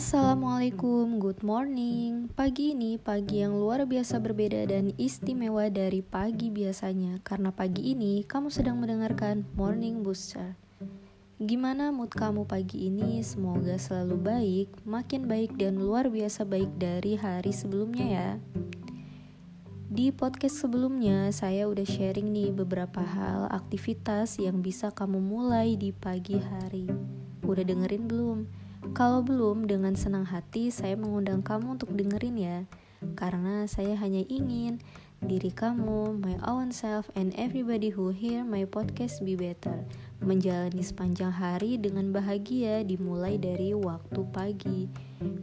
Assalamualaikum, good morning. Pagi ini pagi yang luar biasa berbeda dan istimewa dari pagi biasanya karena pagi ini kamu sedang mendengarkan Morning Booster. Gimana mood kamu pagi ini? Semoga selalu baik, makin baik dan luar biasa baik dari hari sebelumnya ya. Di podcast sebelumnya saya udah sharing nih beberapa hal aktivitas yang bisa kamu mulai di pagi hari. Udah dengerin belum? Kalau belum, dengan senang hati saya mengundang kamu untuk dengerin ya. Karena saya hanya ingin diri kamu, my own self, and everybody who hear my podcast be better. Menjalani sepanjang hari dengan bahagia dimulai dari waktu pagi.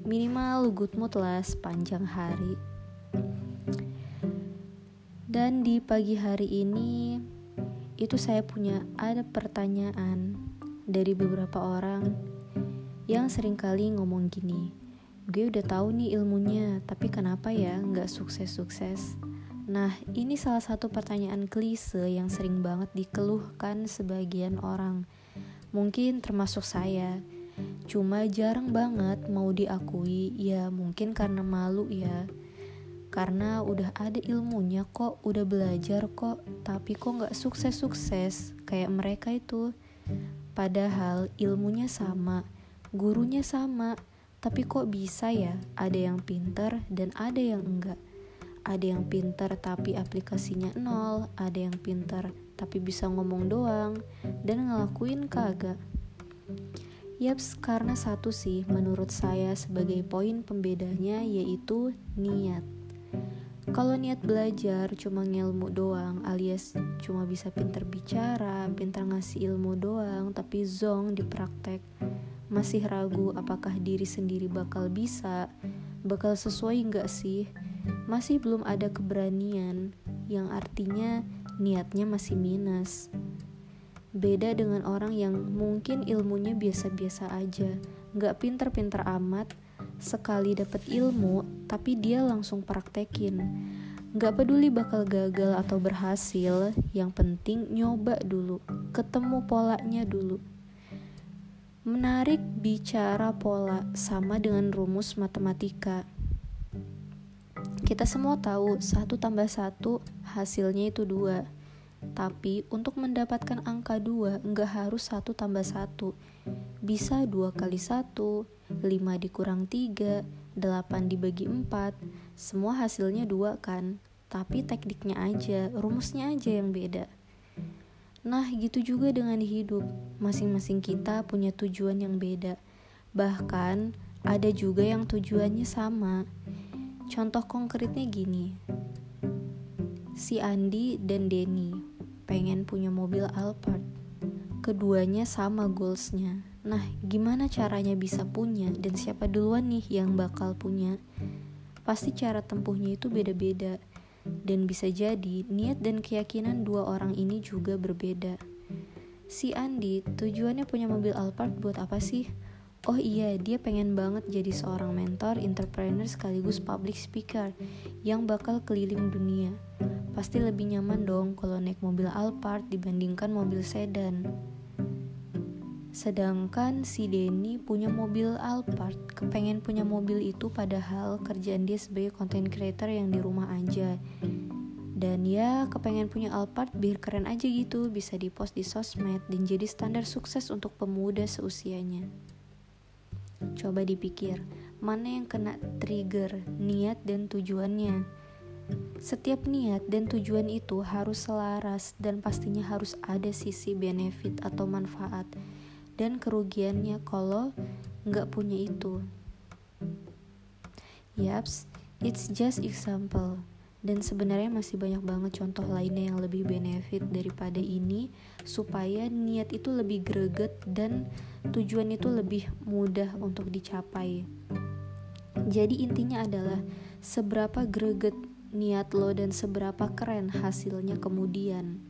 Minimal good mood lah sepanjang hari. Dan di pagi hari ini, itu saya punya ada pertanyaan dari beberapa orang yang sering kali ngomong gini, gue udah tahu nih ilmunya, tapi kenapa ya nggak sukses-sukses? Nah, ini salah satu pertanyaan klise yang sering banget dikeluhkan sebagian orang. Mungkin termasuk saya. Cuma jarang banget mau diakui, ya mungkin karena malu ya. Karena udah ada ilmunya kok, udah belajar kok, tapi kok nggak sukses-sukses kayak mereka itu. Padahal ilmunya sama, gurunya sama, tapi kok bisa ya ada yang pinter dan ada yang enggak. Ada yang pinter tapi aplikasinya nol, ada yang pinter tapi bisa ngomong doang, dan ngelakuin kagak. Yaps, karena satu sih menurut saya sebagai poin pembedanya yaitu niat. Kalau niat belajar cuma ngilmu doang alias cuma bisa pinter bicara, pinter ngasih ilmu doang tapi zong di praktek masih ragu apakah diri sendiri bakal bisa, bakal sesuai nggak sih, masih belum ada keberanian, yang artinya niatnya masih minus. Beda dengan orang yang mungkin ilmunya biasa-biasa aja, nggak pinter-pinter amat, sekali dapet ilmu, tapi dia langsung praktekin. Gak peduli bakal gagal atau berhasil, yang penting nyoba dulu, ketemu polanya dulu. Menarik bicara pola sama dengan rumus matematika. Kita semua tahu satu tambah satu hasilnya itu dua. Tapi untuk mendapatkan angka dua nggak harus satu tambah satu. Bisa dua kali satu, lima dikurang tiga, delapan dibagi empat. Semua hasilnya dua kan? Tapi tekniknya aja, rumusnya aja yang beda. Nah, gitu juga dengan hidup. Masing-masing kita punya tujuan yang beda. Bahkan, ada juga yang tujuannya sama. Contoh konkretnya gini. Si Andi dan Denny pengen punya mobil Alphard. Keduanya sama goalsnya. Nah, gimana caranya bisa punya dan siapa duluan nih yang bakal punya? Pasti cara tempuhnya itu beda-beda dan bisa jadi niat dan keyakinan dua orang ini juga berbeda. Si Andi tujuannya punya mobil Alphard buat apa sih? Oh iya, dia pengen banget jadi seorang mentor, entrepreneur sekaligus public speaker yang bakal keliling dunia. Pasti lebih nyaman dong kalau naik mobil Alphard dibandingkan mobil sedan. Sedangkan si Denny punya mobil Alphard, kepengen punya mobil itu padahal kerjaan dia sebagai content creator yang di rumah aja. Dan ya kepengen punya Alphard biar keren aja gitu, bisa dipost di sosmed dan jadi standar sukses untuk pemuda seusianya. Coba dipikir, mana yang kena trigger, niat dan tujuannya. Setiap niat dan tujuan itu harus selaras dan pastinya harus ada sisi benefit atau manfaat dan kerugiannya kalau nggak punya itu. Yaps, it's just example. Dan sebenarnya masih banyak banget contoh lainnya yang lebih benefit daripada ini supaya niat itu lebih greget dan tujuan itu lebih mudah untuk dicapai. Jadi intinya adalah seberapa greget niat lo dan seberapa keren hasilnya kemudian.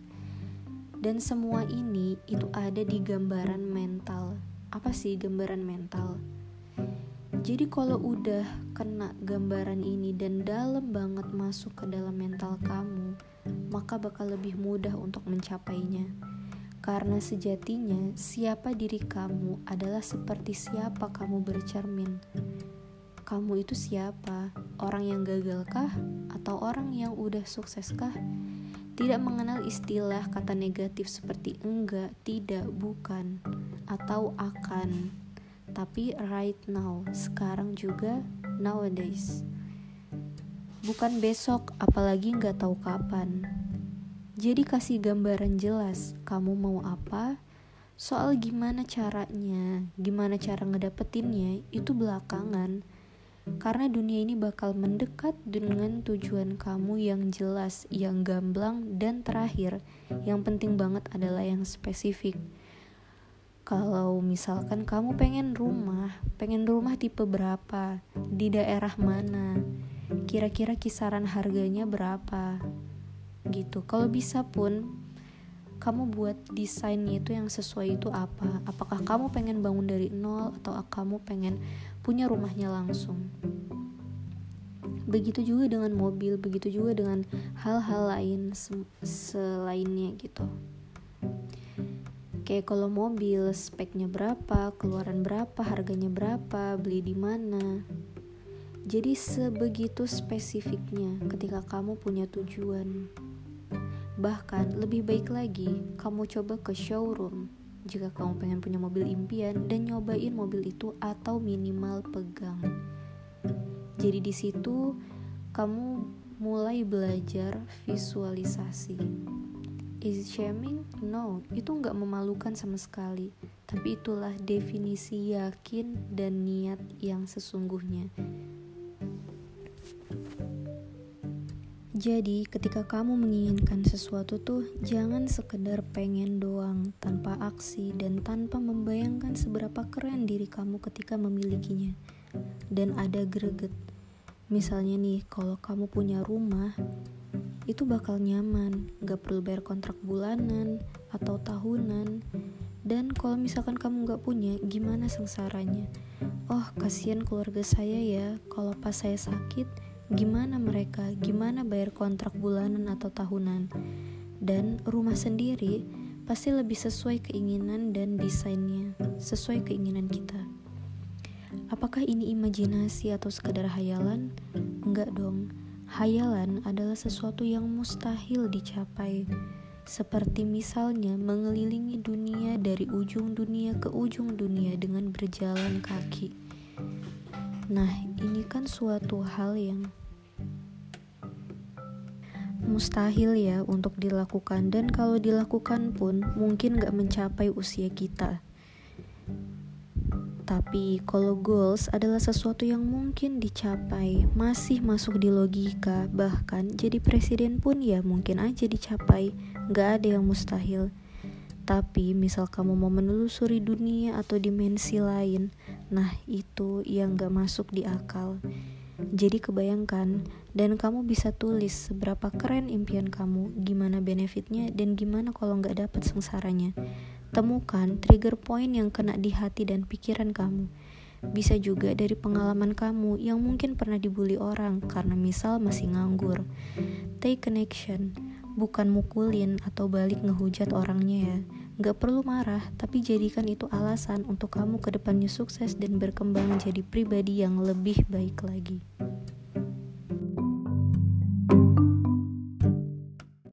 Dan semua ini itu ada di gambaran mental. Apa sih gambaran mental? Jadi kalau udah kena gambaran ini dan dalam banget masuk ke dalam mental kamu, maka bakal lebih mudah untuk mencapainya. Karena sejatinya, siapa diri kamu adalah seperti siapa kamu bercermin. Kamu itu siapa? Orang yang gagalkah? Atau orang yang udah sukseskah? Tidak mengenal istilah kata negatif seperti enggak, tidak, bukan, atau akan. Tapi right now, sekarang juga, nowadays. Bukan besok, apalagi nggak tahu kapan. Jadi kasih gambaran jelas, kamu mau apa, soal gimana caranya, gimana cara ngedapetinnya, itu belakangan karena dunia ini bakal mendekat dengan tujuan kamu yang jelas, yang gamblang, dan terakhir, yang penting banget adalah yang spesifik. Kalau misalkan kamu pengen rumah, pengen rumah tipe berapa, di daerah mana, kira-kira kisaran harganya berapa, gitu. Kalau bisa pun, kamu buat desainnya itu yang sesuai itu apa? Apakah kamu pengen bangun dari nol atau kamu pengen punya rumahnya langsung. Begitu juga dengan mobil, begitu juga dengan hal-hal lain selainnya gitu. Kayak kalau mobil speknya berapa, keluaran berapa, harganya berapa, beli di mana. Jadi sebegitu spesifiknya ketika kamu punya tujuan. Bahkan lebih baik lagi, kamu coba ke showroom jika kamu pengen punya mobil impian dan nyobain mobil itu atau minimal pegang. Jadi di situ kamu mulai belajar visualisasi. Is shaming? No, itu nggak memalukan sama sekali. Tapi itulah definisi yakin dan niat yang sesungguhnya. Jadi, ketika kamu menginginkan sesuatu tuh, jangan sekedar pengen doang, tanpa aksi dan tanpa membayangkan seberapa keren diri kamu ketika memilikinya. Dan ada greget. Misalnya nih, kalau kamu punya rumah, itu bakal nyaman, gak perlu bayar kontrak bulanan atau tahunan. Dan kalau misalkan kamu gak punya, gimana sengsaranya? Oh, kasihan keluarga saya ya, kalau pas saya sakit, gimana mereka, gimana bayar kontrak bulanan atau tahunan. Dan rumah sendiri pasti lebih sesuai keinginan dan desainnya, sesuai keinginan kita. Apakah ini imajinasi atau sekadar hayalan? Enggak dong. Hayalan adalah sesuatu yang mustahil dicapai. Seperti misalnya mengelilingi dunia dari ujung dunia ke ujung dunia dengan berjalan kaki. Nah, ini kan suatu hal yang mustahil ya untuk dilakukan dan kalau dilakukan pun mungkin gak mencapai usia kita. Tapi kalau goals adalah sesuatu yang mungkin dicapai, masih masuk di logika, bahkan jadi presiden pun ya mungkin aja dicapai, gak ada yang mustahil. Tapi misal kamu mau menelusuri dunia atau dimensi lain, nah itu yang gak masuk di akal. Jadi kebayangkan, dan kamu bisa tulis seberapa keren impian kamu, gimana benefitnya, dan gimana kalau nggak dapet sengsaranya. Temukan trigger point yang kena di hati dan pikiran kamu. Bisa juga dari pengalaman kamu yang mungkin pernah dibully orang karena misal masih nganggur. Take connection bukan mukulin atau balik ngehujat orangnya ya. Gak perlu marah, tapi jadikan itu alasan untuk kamu ke depannya sukses dan berkembang jadi pribadi yang lebih baik lagi.